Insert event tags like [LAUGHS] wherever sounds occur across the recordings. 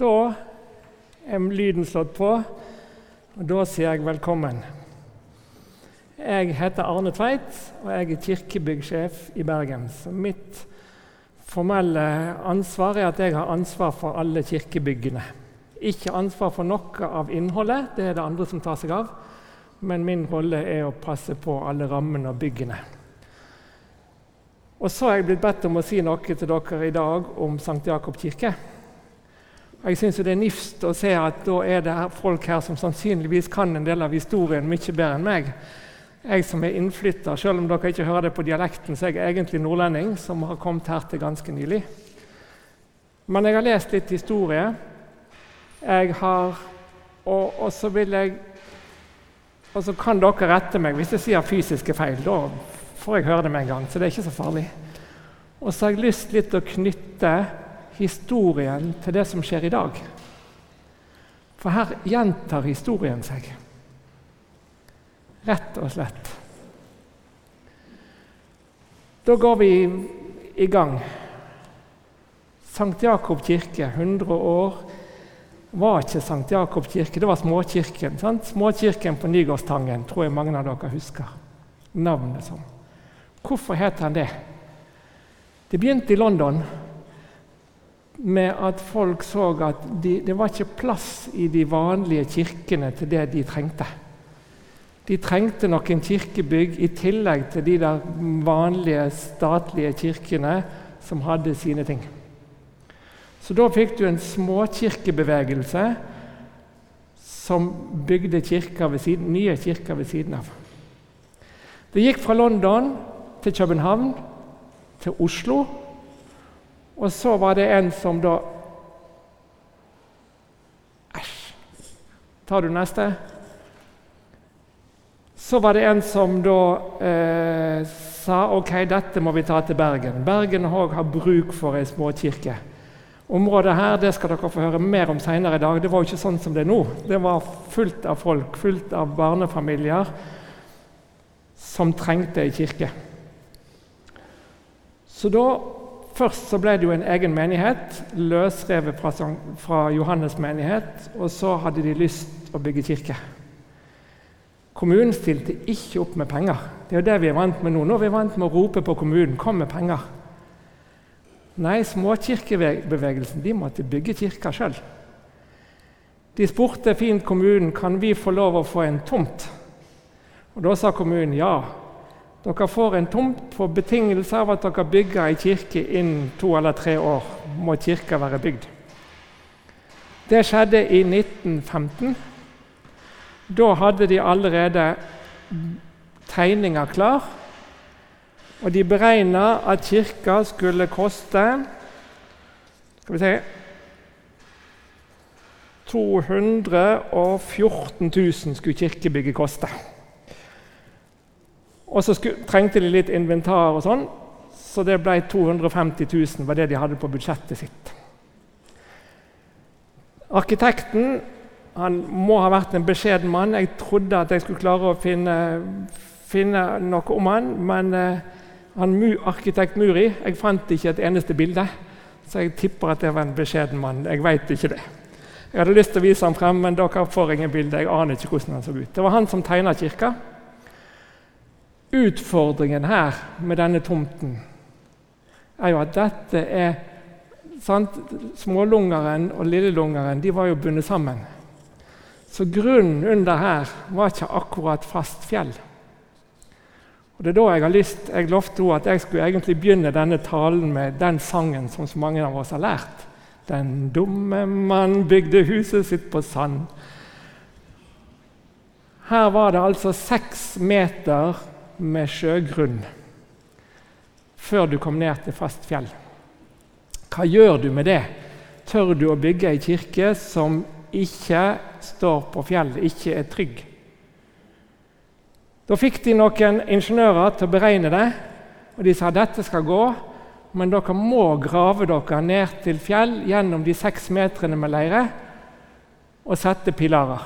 Da er lyden slått på, og da sier jeg velkommen. Jeg heter Arne Tveit, og jeg er kirkebyggsjef i Bergen. Så mitt formelle ansvar er at jeg har ansvar for alle kirkebyggene. Ikke ansvar for noe av innholdet, det er det andre som tar seg av. Men min rolle er å passe på alle rammene og byggene. Og så har jeg blitt bedt om å si noe til dere i dag om St. Jakob kirke. Jeg syns det er nifst å se at da er det folk her som sannsynligvis kan en del av historien mye bedre enn meg. Jeg som er innflytter, selv om dere ikke hører det på dialekten, så er jeg egentlig nordlending som har kommet her til ganske nylig. Men jeg har lest litt historie. Jeg har Og, og så vil jeg Og så kan dere rette meg hvis jeg sier fysiske feil. Da får jeg høre det med en gang, så det er ikke så farlig. Og så har jeg lyst litt å knytte historien til det som skjer i dag. For her gjentar historien seg. Rett og slett. Da går vi i gang. Sankt Jakob kirke, 100 år, var ikke Sankt Jakob kirke, det var småkirken. Sant? Småkirken på Nygårdstangen tror jeg mange av dere husker navnet som. Hvorfor heter han det? Det begynte i London med at folk så at de, det var ikke plass i de vanlige kirkene til det de trengte. De trengte noen kirkebygg i tillegg til de der vanlige statlige kirkene som hadde sine ting. Så da fikk du en småkirkebevegelse som bygde kirker siden, nye kirker ved siden av. Det gikk fra London til København, til Oslo og så var det en som da Æsj. Tar du neste? Så var det en som da eh, sa ok, dette må vi ta til Bergen. Bergen òg har bruk for ei småkirke. Området her det skal dere få høre mer om senere i dag. Det var jo ikke sånn som det er nå. Det var fullt av folk, fullt av barnefamilier som trengte ei kirke. Så da Først så ble det jo en egen menighet, løsrevet fra, fra Johannes menighet. Og så hadde de lyst å bygge kirke. Kommunen stilte ikke opp med penger. Det er jo det vi er vant med nå. Nå er vi vant med å rope på kommunen 'kom med penger'. Nei, småkirkebevegelsen de måtte bygge kirka sjøl. De spurte fint kommunen kan vi få lov å få en tomt. Og Da sa kommunen ja. Dere får en tomt på betingelse av at dere bygger ei kirke innen to eller tre år. må kirka være bygd. Det skjedde i 1915. Da hadde de allerede tegninger klar. Og de beregna at kirka skulle koste Skal vi se 214 000 skulle kirkebygget koste. Og så trengte de litt inventar, og sånn, så det ble 250 000 var det de hadde på budsjettet sitt. Arkitekten han må ha vært en beskjeden mann. Jeg trodde at jeg skulle klare å finne, finne noe om han, men uh, han, arkitekt Muri jeg fant ikke et eneste bilde. Så jeg tipper at det var en beskjeden mann. Jeg vet ikke det. Jeg hadde lyst til å vise ham frem, men dere får ingen bilde. Jeg aner ikke hvordan han så ut. Det var han som tegna kirka. Utfordringen her med denne tomten er jo at dette er sant? Smålungeren og lillelungeren de var jo bundet sammen. Så grunnen under her var ikke akkurat fast fjell. Og Det er da jeg har lyst, jeg lovte at jeg skulle egentlig begynne denne talen med den sangen som så mange av oss har lært. Den dumme mann bygde huset sitt på sand. Her var det altså seks meter med sjøgrunn før du kom ned til fast fjell. Hva gjør du med det? Tør du å bygge ei kirke som ikke står på fjellet, ikke er trygg? Da fikk de noen ingeniører til å beregne det, og de sa dette skal gå, men dere må grave dere ned til fjell gjennom de seks meterne med leire og sette pilarer.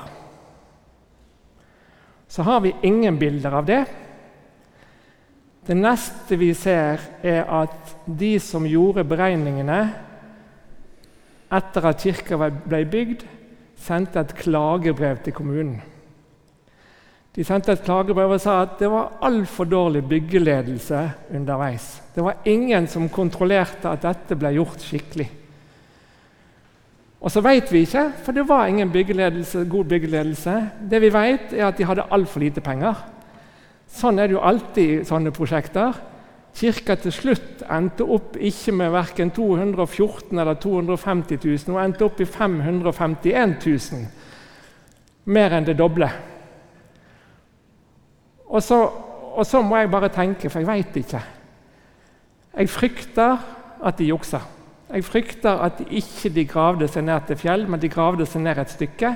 Så har vi ingen bilder av det. Det neste vi ser, er at de som gjorde beregningene, etter at kirka ble bygd, sendte et klagebrev til kommunen. De sendte et klagebrev og sa at det var altfor dårlig byggeledelse underveis. Det var ingen som kontrollerte at dette ble gjort skikkelig. Og så vet vi ikke, for det var ingen byggeledelse, god byggeledelse. Det vi vet, er at de hadde altfor lite penger. Sånn er det jo alltid i sånne prosjekter. Kirka til slutt endte opp ikke med verken 214 eller 250 000, hun endte opp i 551 000. Mer enn det doble. Og så, og så må jeg bare tenke, for jeg veit ikke. Jeg frykter at de juksa. Jeg frykter at de ikke de gravde seg ned til fjell, men de gravde seg ned et stykke.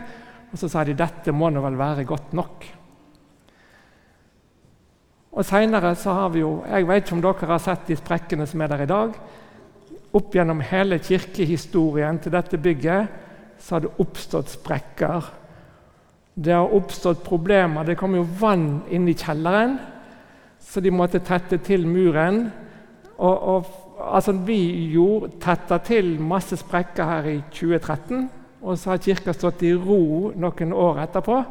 Og så sa de dette må nå vel være godt nok. Og Seinere har vi jo Jeg vet ikke om dere har sett de sprekkene som er der i dag. Opp gjennom hele kirkehistorien til dette bygget så har det oppstått sprekker. Det har oppstått problemer. Det kom jo vann inn i kjelleren, så de måtte tette til muren. Og, og altså, Vi gjorde tetta til masse sprekker her i 2013, og så har kirka stått i ro noen år etterpå.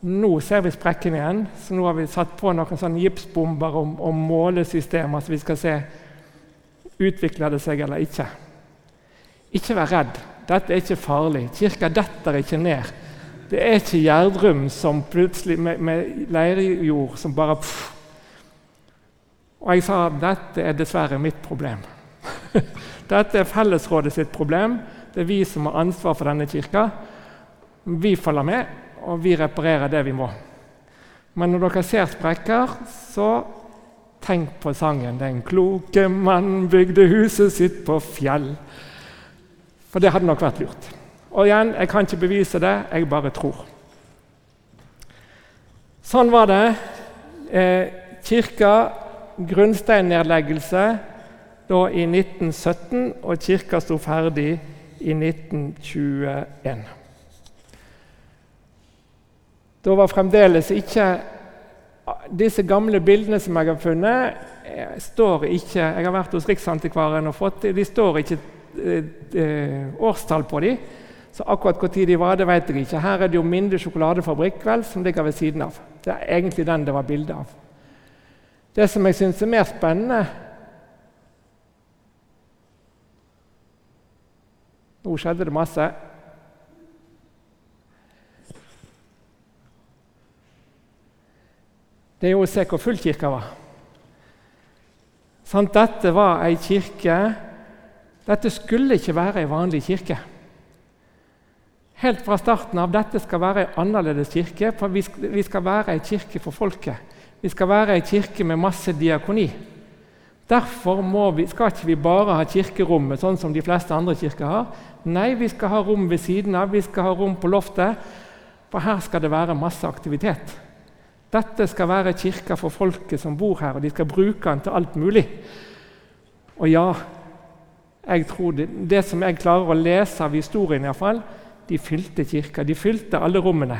Nå ser vi sprekken igjen, så nå har vi satt på noen sånne gipsbomber og, og målesystemer, så vi skal se utvikler det seg eller ikke. Ikke vær redd. Dette er ikke farlig. Kirka detter ikke ned. Det er ikke Gjerdrum som plutselig med, med leirjord som bare pff. Og jeg sa dette er dessverre mitt problem. [LAUGHS] dette er fellesrådet sitt problem. Det er vi som har ansvar for denne kirka. Vi følger med, og vi reparerer det vi må. Men når dere ser sprekker, så tenk på sangen 'Den kloke mann bygde huset sitt på fjell'. For det hadde nok vært lurt. Og igjen, jeg kan ikke bevise det, jeg bare tror. Sånn var det. Eh, kirka grunnsteinnedleggelse da i 1917, og kirka sto ferdig i 1921. Da var fremdeles ikke Disse gamle bildene som jeg har funnet, eh, står ikke Jeg har vært hos Riksantikvaren og fått De står ikke eh, eh årstall på dem. Så akkurat når de var, det vet jeg ikke. Her er det jo Minde sjokoladefabrikk vel, som ligger ved siden av. Det er egentlig den det var bilde av. Det som jeg syns er mer spennende Nå skjedde det masse. Det er jo å se hvor full kirka var. Sånn, dette var ei kirke Dette skulle ikke være ei vanlig kirke. Helt fra starten av dette skal være ei annerledes kirke, for vi skal, være ei kirke for folket. Vi skal være ei kirke med masse diakoni. Derfor vi, skal ikke vi bare ha kirkerommet sånn som de fleste andre kirker har. Nei, vi skal ha rom ved siden av, vi skal ha rom på loftet. For her skal det være masse aktivitet. Dette skal være kirka for folket som bor her, og de skal bruke den til alt mulig. Og ja, jeg tror det, det som jeg klarer å lese av historien, i fall, de fylte kirka. De fylte alle rommene.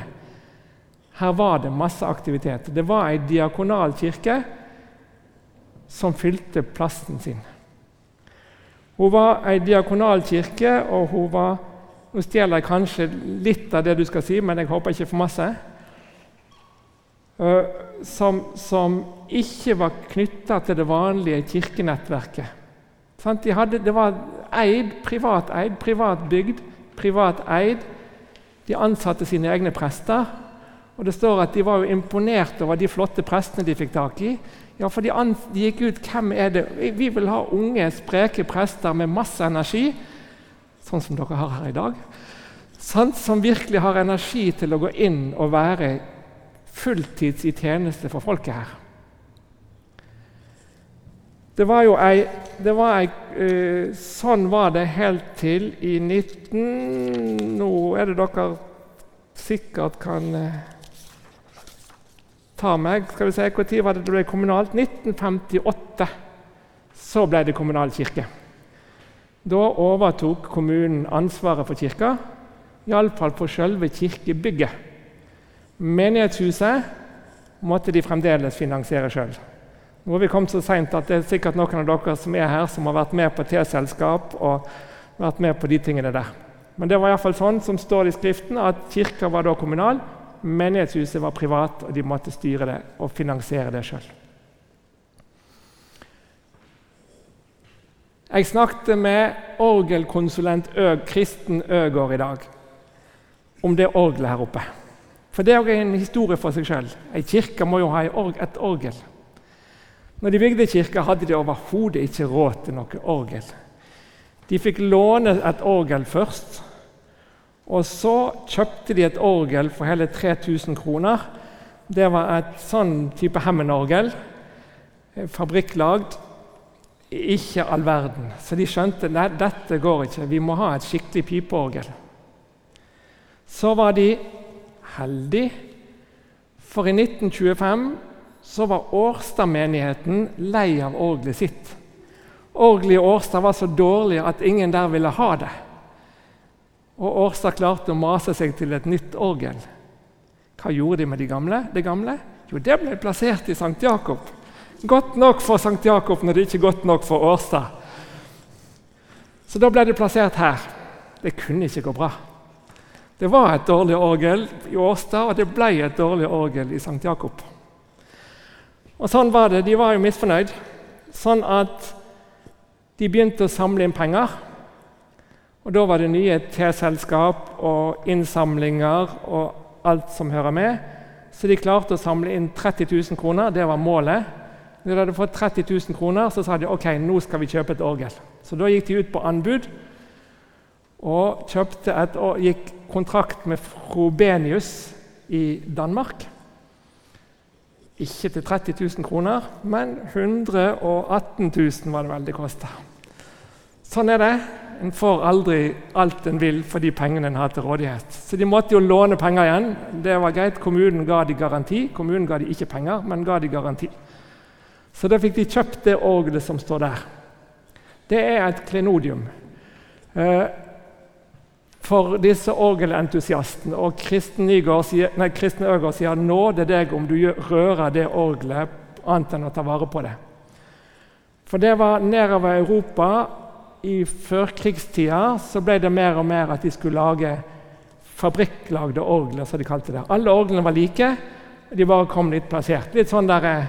Her var det masse aktivitet. Det var ei diakonal kirke som fylte plassen sin. Hun var ei diakonal kirke, og hun var Nå stjeler jeg kanskje litt av det du skal si, men jeg håper ikke for masse. Uh, som, som, ikke var knytta til det vanlige kirkenettverket. De hadde, det var eid, privat eid, privat bygd privat eid. De ansatte sine egne prester. Og Det står at de var jo imponert over de flotte prestene de fikk tak i. Ja, for de, de gikk ut hvem er det? Vi vil ha unge, spreke prester med masse energi, sånn som dere har her i dag. Sånn, som virkelig har energi til å gå inn og være fulltids i tjeneste for folket her. Det var jo ei, det var ei uh, Sånn var det helt til i 19 Nå er det dere sikkert kan uh, ta meg. Skal vi se, Når var det det ble kommunalt? 1958. Så ble det kommunal kirke. Da overtok kommunen ansvaret for kirka, iallfall for selve kirkebygget. Menighetshuset måtte de fremdeles finansiere sjøl. Nå har vi kommet så seint at det er sikkert noen av dere som er her, som har vært med på T-selskap og vært med på de tingene der. Men det var i hvert fall sånn som står i Skriften, at kirka var da kommunal, menighetshuset var privat, og de måtte styre det og finansiere det sjøl. Jeg snakket med orgelkonsulent Øg, Kristen Øgård i dag om det orgelet her oppe. For det er en historie for seg sjøl. Ei kirke må jo ha et orgel. Når de bygde kirka, hadde de overhodet ikke råd til noe orgel. De fikk låne et orgel først, og så kjøpte de et orgel for hele 3000 kroner. Det var et sånn type Hammond-orgel, fabrikklagd. Ikke all verden. Så de skjønte at dette går ikke, vi må ha et skikkelig pipeorgel. Så var de heldige, for i 1925 så var Årstad-menigheten lei av orgelet sitt. Orgelet i Årstad var så dårlig at ingen der ville ha det. Og Årstad klarte å mase seg til et nytt orgel. Hva gjorde de med de gamle? det gamle? Jo, det ble plassert i Sankt Jakob. Godt nok for Sankt Jakob når det ikke er godt nok for Årstad. Så da ble det plassert her. Det kunne ikke gå bra. Det var et dårlig orgel i Årstad, og det ble et dårlig orgel i St. Jakob. Og sånn var det. De var jo misfornøyd. Sånn at de begynte å samle inn penger. Og Da var det nye T-selskap og innsamlinger og alt som hører med. Så de klarte å samle inn 30 000 kroner. Det var målet. Når de hadde fått 30 000 kroner, så sa de ok, nå skal vi kjøpe et orgel. Så da gikk de ut på anbud og kjøpte et, og gikk kontrakt med Frobenius i Danmark. Ikke til 30 000 kroner, men 118 000 var det vel det kosta. Sånn er det. En får aldri alt en vil for de pengene en har til rådighet. Så de måtte jo låne penger igjen. Det var greit. Kommunen ga de garanti. Kommunen ga de ikke penger, men ga de garanti. Så da fikk de kjøpt det orgelet som står der. Det er et klenodium. Eh, for disse orgelentusiastene. Og Kristen, sier, nei, Kristen Øgård sier 'nåde deg om du rører det orgelet', annet enn å ta vare på det. For det var nedover Europa i førkrigstida så ble det mer og mer at de skulle lage fabrikklagde orgler. som de kalte det. Alle orglene var like, de bare kom litt plassert. Litt sånn der, eh,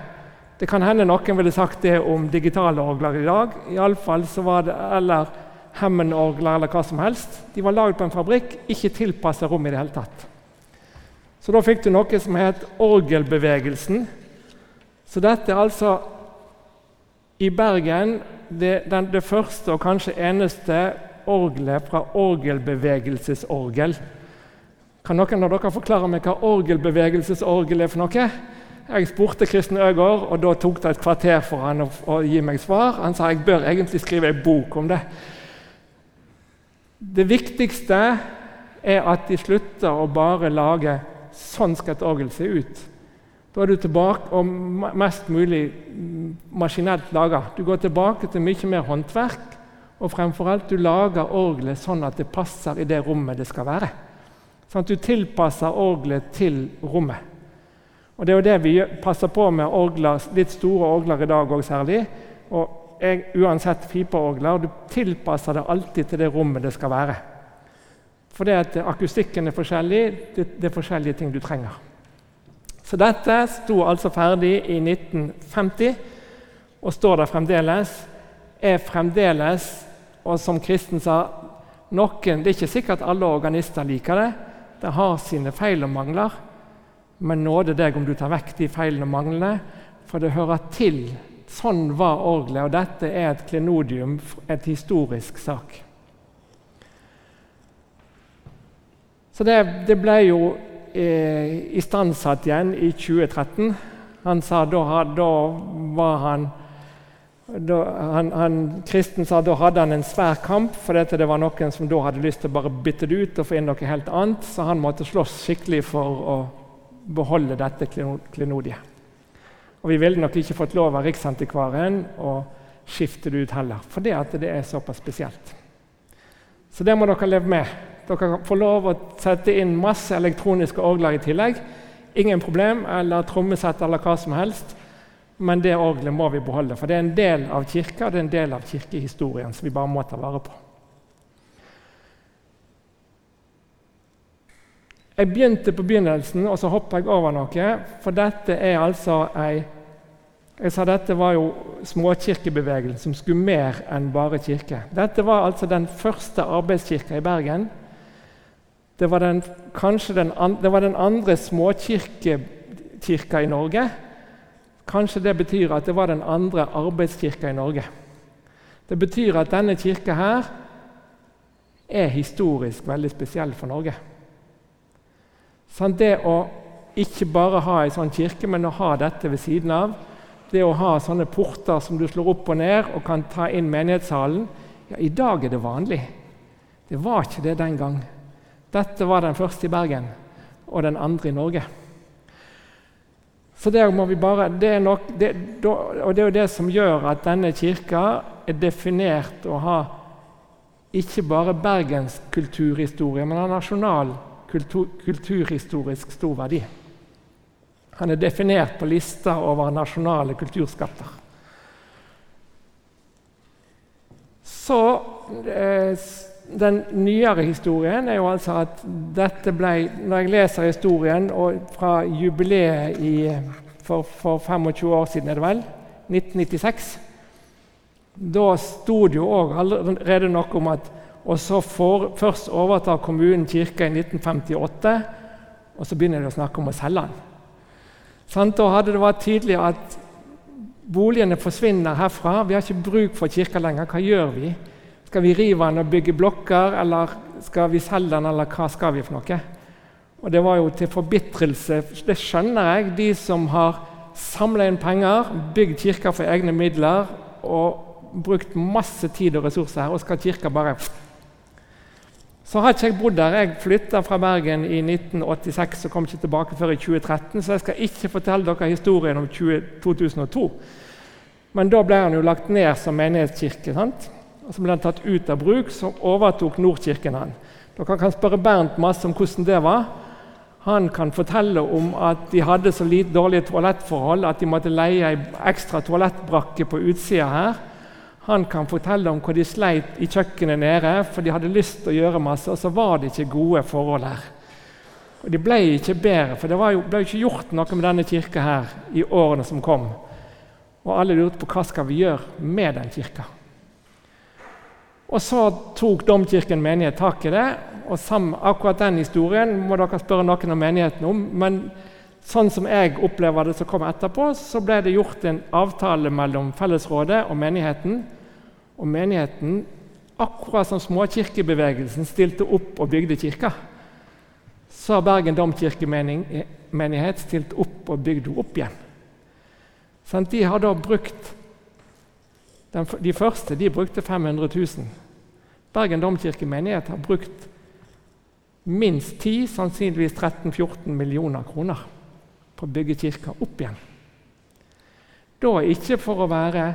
Det kan hende noen ville sagt det om digitale orgler i dag. I alle fall så var det, eller Hemmen-orgler eller hva som helst. De var lagd på en fabrikk, ikke tilpassa rom i det hele tatt. Så da fikk du noe som het orgelbevegelsen. Så dette er altså i Bergen det, den, det første og kanskje eneste orgelet fra orgelbevegelsesorgel. Kan noen av dere forklare meg hva orgelbevegelsesorgel er for noe? Jeg spurte Kristen Øgård, og da tok det et kvarter for han å, å gi meg svar. Han sa jeg bør egentlig skrive en bok om det. Det viktigste er at de slutter å bare lage 'sånn skal et orgel se ut'. Da er du tilbake og mest mulig maskinelt laga. Du går tilbake til mye mer håndverk, og fremfor alt du lager orgelet sånn at det passer i det rommet det skal være. Sånn at du tilpasser orgelet til rommet. Og Det er jo det vi passer på med orgler, litt store orgler i dag òg særlig. Og er uansett pipeorgler. Du tilpasser det alltid til det rommet det skal være. For det at akustikken er forskjellig. Det, det er forskjellige ting du trenger. Så dette sto altså ferdig i 1950 og står der fremdeles. Er fremdeles, og som Kristen sa noen, Det er ikke sikkert alle organister liker det. Det har sine feil og mangler. Men nåde deg om du tar vekk de feilene og manglene, for det hører til Sånn var orgelet, og dette er et klenodium, et historisk sak. Så det, det ble jo eh, istandsatt igjen i 2013. Han sa da, da var han da, han, han, Kristen sa da hadde han en svær kamp, for dette det var noen som da hadde lyst til å bare bytte det ut og få inn noe helt annet, så han måtte slåss skikkelig for å beholde dette klenodiet. Og vi ville nok ikke fått lov av Riksantikvaren å skifte det ut heller, fordi det er såpass spesielt. Så det må dere leve med. Dere får lov å sette inn masse elektroniske orgler i tillegg. Ingen problem, eller trommesett eller hva som helst. Men det orgelet må vi beholde, for det er en del av kirka det er en del av kirkehistorien som vi bare må ta vare på. Jeg begynte på begynnelsen, og så hoppa jeg over noe. For dette er altså ei jeg sa Dette var jo småkirkebevegelsen som skulle mer enn bare kirke. Dette var altså den første arbeidskirka i Bergen. Det var den, kanskje den, det var den andre småkirka i Norge. Kanskje det betyr at det var den andre arbeidskirka i Norge. Det betyr at denne kirka her er historisk veldig spesiell for Norge. Sånn, det å ikke bare ha ei sånn kirke, men å ha dette ved siden av, det å ha sånne porter som du slår opp og ned og kan ta inn menighetssalen ja, I dag er det vanlig. Det var ikke det den gang. Dette var den første i Bergen og den andre i Norge. Så det må vi bare, det er nok, det, og det er jo det som gjør at denne kirka er definert å ha ikke bare Bergens kulturhistorie, men en nasjonal kultur, kulturhistorisk stor verdi. Han er definert på lista over nasjonale kulturskatter. Så eh, Den nyere historien er jo altså at dette ble Når jeg leser historien fra jubileet i, for, for 25 år siden, er det vel, 1996 Da sto det jo allerede noe om at og så for, Først overtar kommunen kirka i 1958, og så begynner de å snakke om å selge den. Sånn, da hadde det vært tydelig at boligene forsvinner herfra. Vi har ikke bruk for kirka lenger. Hva gjør vi? Skal vi rive den og bygge blokker, eller skal vi selge den, eller hva skal vi for noe? Og Det var jo til forbitrelse. Det skjønner jeg. De som har samla inn penger, bygd kirka for egne midler og brukt masse tid og ressurser her, og skal kirka bare så har ikke jeg bodd der. Jeg flytta fra Bergen i 1986 og kom ikke tilbake før i 2013, så jeg skal ikke fortelle dere historien om 20, 2002. Men da ble han jo lagt ned som menighetskirke. sant? Og Så ble han tatt ut av bruk, så overtok Nordkirken han. Dere kan spørre Bernt masse om hvordan det var. Han kan fortelle om at de hadde så lite dårlige toalettforhold at de måtte leie ei ekstra toalettbrakke på utsida her. Han kan fortelle om hvor de sleit i kjøkkenet nede, for de hadde lyst til å gjøre masse, og så var det ikke gode forhold her. Og De ble ikke bedre, for det jo, ble ikke gjort noe med denne kirka her i årene som kom. Og alle lurte på hva skal vi gjøre med den kirka. Og Så tok Domkirken menighet tak i det. og sammen, Akkurat den historien må dere spørre noen av menigheten om. Men sånn som jeg opplever det som kom etterpå, så ble det gjort en avtale mellom fellesrådet og menigheten og menigheten, akkurat som småkirkebevegelsen stilte opp og bygde kirka, så har Bergen domkirkemenighet stilt opp og bygd henne opp igjen. Sånn, de har da brukt De første de brukte 500 000. Bergen domkirkemenighet har brukt minst 10, sannsynligvis 13-14 millioner kroner på å bygge kirka opp igjen. Da ikke for å være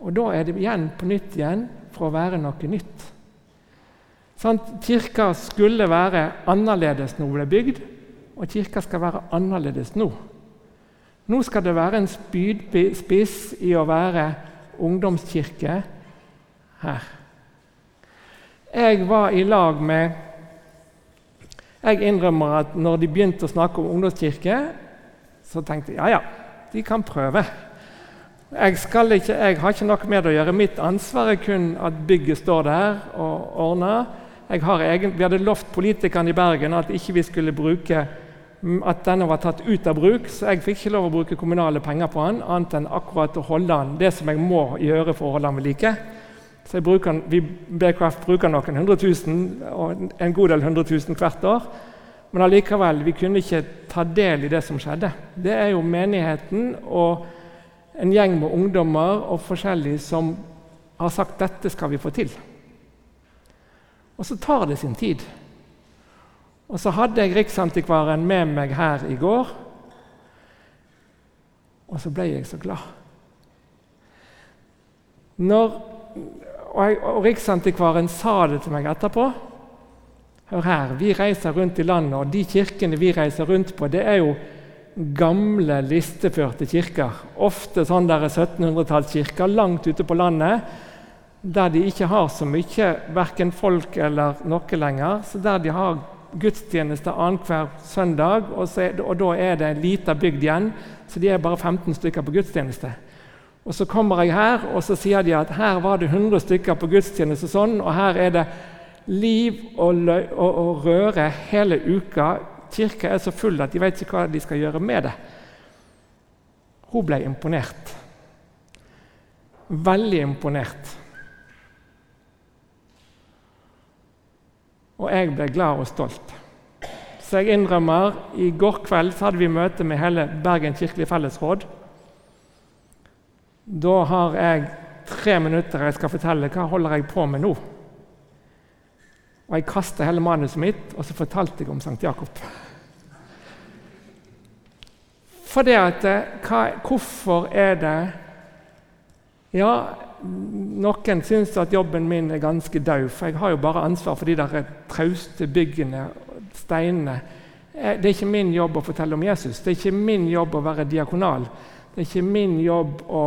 og da er det igjen på nytt igjen for å være noe nytt. Sånn, kirka skulle være annerledes når hun ble bygd, og kirka skal være annerledes nå. Nå skal det være en spydspiss i å være ungdomskirke her. Jeg var i lag med Jeg innrømmer at når de begynte å snakke om ungdomskirke, så tenkte jeg ja, ja, de kan prøve. Jeg, ikke, jeg, har ikke noe med det å gjøre. Mitt ansvar er kun at bygget står der og ordner. Egen, vi hadde lovt politikerne i Bergen at ikke vi skulle bruke at denne var tatt ut av bruk, så jeg fikk ikke lov å bruke kommunale penger på den, annet enn akkurat å holde den, det som jeg må gjøre for å holde den ved like. Så bruker, vi BKF bruker noen hundre tusen, og en god del hundre tusen hvert år. Men allikevel, vi kunne ikke ta del i det som skjedde. Det er jo menigheten og en gjeng med ungdommer og forskjellige som har sagt dette skal vi få til. Og så tar det sin tid. Og så hadde jeg Riksantikvaren med meg her i går, og så ble jeg så glad. Når, og, jeg, og Riksantikvaren sa det til meg etterpå. Hør her, vi reiser rundt i landet, og de kirkene vi reiser rundt på, det er jo gamle, listeførte kirker. Ofte sånn 1700-tallskirker langt ute på landet, der de ikke har så mye verken folk eller noe lenger. Så der de har gudstjeneste annenhver søndag, og, så, og, da er det en lita bygd igjen, så de er bare 15 stykker på gudstjeneste. Og Så kommer jeg her, og så sier de at her var det 100 stykker på gudstjeneste, sånn, og her er det liv og, og, og røre hele uka. Kirka er så full at de vet ikke hva de skal gjøre med det. Hun ble imponert. Veldig imponert. Og jeg ble glad og stolt. Så jeg innrømmer i går kveld hadde vi møte med hele Bergen kirkelige fellesråd. Da har jeg tre minutter jeg skal fortelle hva holder jeg på med nå. Og Jeg kasta hele manuset mitt, og så fortalte jeg om Sankt Jakob. For det at, eh, hva, Hvorfor er det Ja, noen syns at jobben min er ganske død, for jeg har jo bare ansvar for de der trauste byggene, steinene. Eh, det er ikke min jobb å fortelle om Jesus. Det er ikke min jobb å være diakonal. Det er ikke min jobb å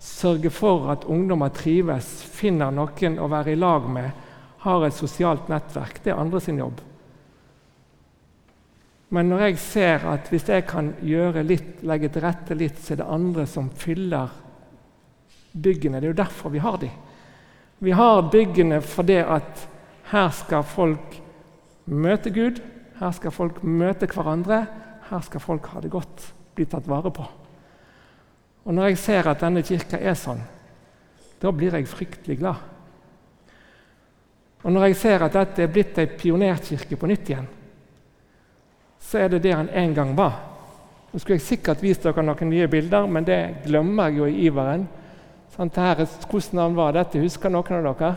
sørge for at ungdommer trives, finner noen å være i lag med, har et sosialt nettverk. Det er andre sin jobb. Men når jeg ser at hvis jeg kan litt, legge til rette litt, så er det andre som fyller byggene. Det er jo derfor vi har dem. Vi har byggene fordi at her skal folk møte Gud, her skal folk møte hverandre, her skal folk ha det godt, bli tatt vare på. Og Når jeg ser at denne kirka er sånn, da blir jeg fryktelig glad. Og Når jeg ser at dette er blitt ei pionerkirke på nytt igjen, så er det det han en gang var. Nå skulle jeg sikkert vist dere noen nye bilder, men det glemmer jeg jo i iveren. Sånn, her, hvordan var dette? Husker noen av dere?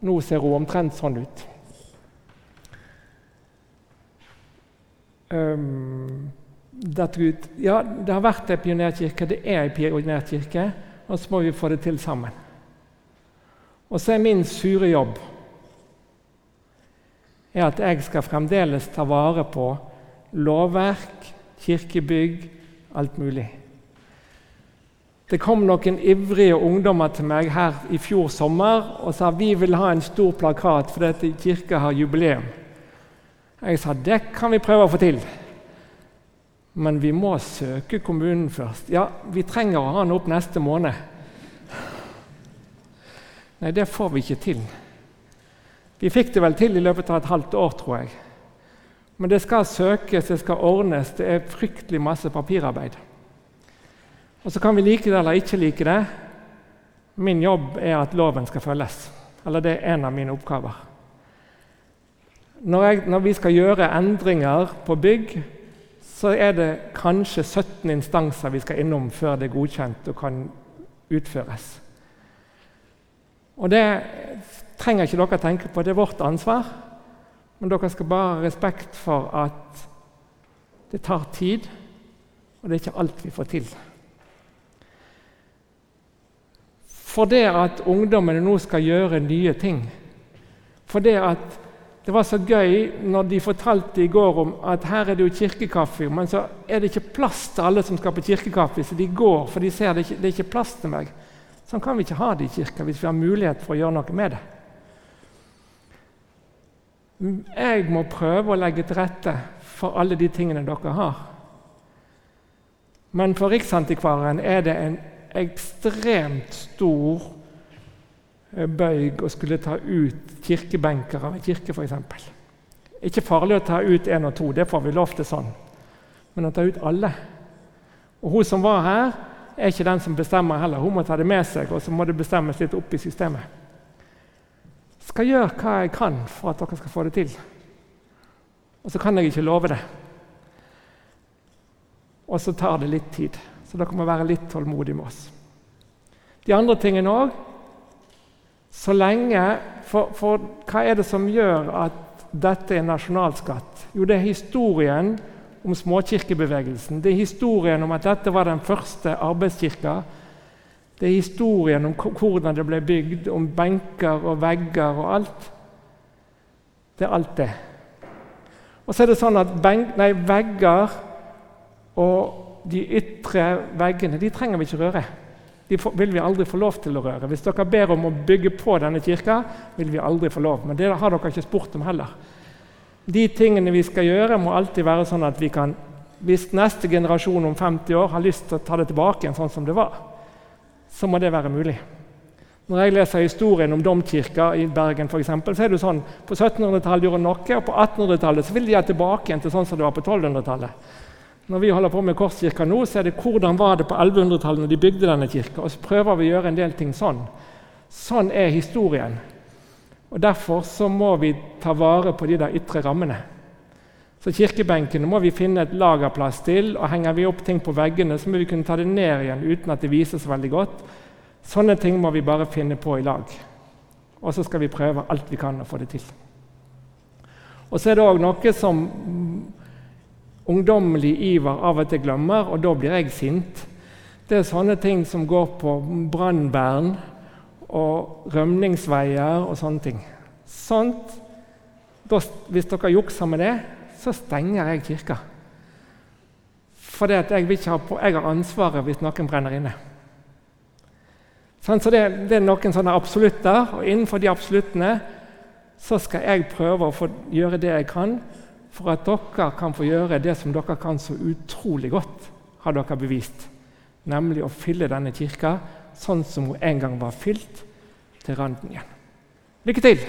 Nå ser hun omtrent sånn ut. Um, ut. Ja, det har vært en pionerkirke, det er en pionerkirke, og så må vi få det til sammen. Og så er min sure jobb er at jeg skal fremdeles ta vare på lovverk, kirkebygg, alt mulig. Det kom noen ivrige ungdommer til meg her i fjor sommer og sa vi vil ha en stor plakat fordi kirka har jubileum. Jeg sa det kan vi prøve å få til, men vi må søke kommunen først. Ja, vi trenger å ha den opp neste måned. Nei, det får vi ikke til. Vi fikk det vel til i løpet av et halvt år, tror jeg. Men det skal søkes, det skal ordnes. Det er fryktelig masse papirarbeid. Og Så kan vi like det eller ikke like det. Min jobb er at loven skal følges. Eller det er en av mine oppgaver. Når, jeg, når vi skal gjøre endringer på bygg, så er det kanskje 17 instanser vi skal innom før det er godkjent og kan utføres. Og Det trenger ikke dere tenke på, det er vårt ansvar. Men dere skal bare ha respekt for at det tar tid, og det er ikke alt vi får til. For det at ungdommene nå skal gjøre nye ting. For det at det var så gøy når de fortalte i går om at her er det jo kirkekaffe, men så er det ikke plass til alle som skal på kirkekaffe, så de går, for de ser det ikke, det er ikke plass til meg. Sånn kan vi ikke ha det i kirka hvis vi har mulighet for å gjøre noe med det. Jeg må prøve å legge til rette for alle de tingene dere har. Men for Riksantikvaren er det en ekstremt stor eh, bøyg å skulle ta ut kirkebenker av en kirke, f.eks. Ikke farlig å ta ut én og to, det får vi lov til sånn. Men å ta ut alle. Og Hun som var her, er ikke den som bestemmer heller. Hun må ta det med seg, og så må det bestemmes litt opp i systemet. Skal gjøre hva jeg kan for at dere skal få det til. Og så kan jeg ikke love det. Og så tar det litt tid. Så dere må være litt tålmodige med oss. De andre tingene òg. Så lenge for, for, hva er det som gjør at dette er nasjonalskatt? Jo, det er historien om småkirkebevegelsen. Det er historien om at dette var den første arbeidskirka. Det er historien om hvordan det ble bygd, om benker og vegger og alt. Det er alt det. Og så er det sånn at benk, nei, vegger og de ytre veggene de trenger vi ikke røre. de vil vi aldri få lov til å røre. Hvis dere ber om å bygge på denne kirka, vil vi aldri få lov. Men det har dere ikke spurt om heller. De tingene vi skal gjøre, må alltid være sånn at vi kan Hvis neste generasjon om 50 år har lyst til å ta det tilbake igjen sånn som det var, så må det være mulig. Når jeg leser historien om domkirka i Bergen, for eksempel, så er det sånn på 1700-tallet gjorde noe, og på 1800-tallet vil de ha tilbake igjen til sånn som det var på 1200-tallet. Når vi holder på med Korskirka nå, så er det hvordan var det på 1100-tallet når de bygde denne kirka. Og så prøver vi å gjøre en del ting sånn. Sånn er historien. Og Derfor så må vi ta vare på de der ytre rammene. Så Kirkebenkene må vi finne et lagerplass til, og henger vi opp ting på veggene, så må vi kunne ta det ned igjen uten at det vises veldig godt. Sånne ting må vi bare finne på i lag. Og så skal vi prøve alt vi kan å få det til. Og så er det òg noe som ungdommelig iver av og til glemmer, og da blir jeg sint. Det er sånne ting som går på brannvern og rømningsveier og sånne ting. Sånt, Hvis dere jukser med det, så stenger jeg kirka. For jeg, jeg har ansvaret hvis noen brenner inne. Sånn, så det, det, er noen sånne absolutter, og innenfor de absoluttene så skal jeg prøve å gjøre det jeg kan for at dere kan få gjøre det som dere kan så utrolig godt, har dere bevist. Nemlig å fylle denne kirka sånn som hun en gang var fylt, til randen igjen. Lykke til!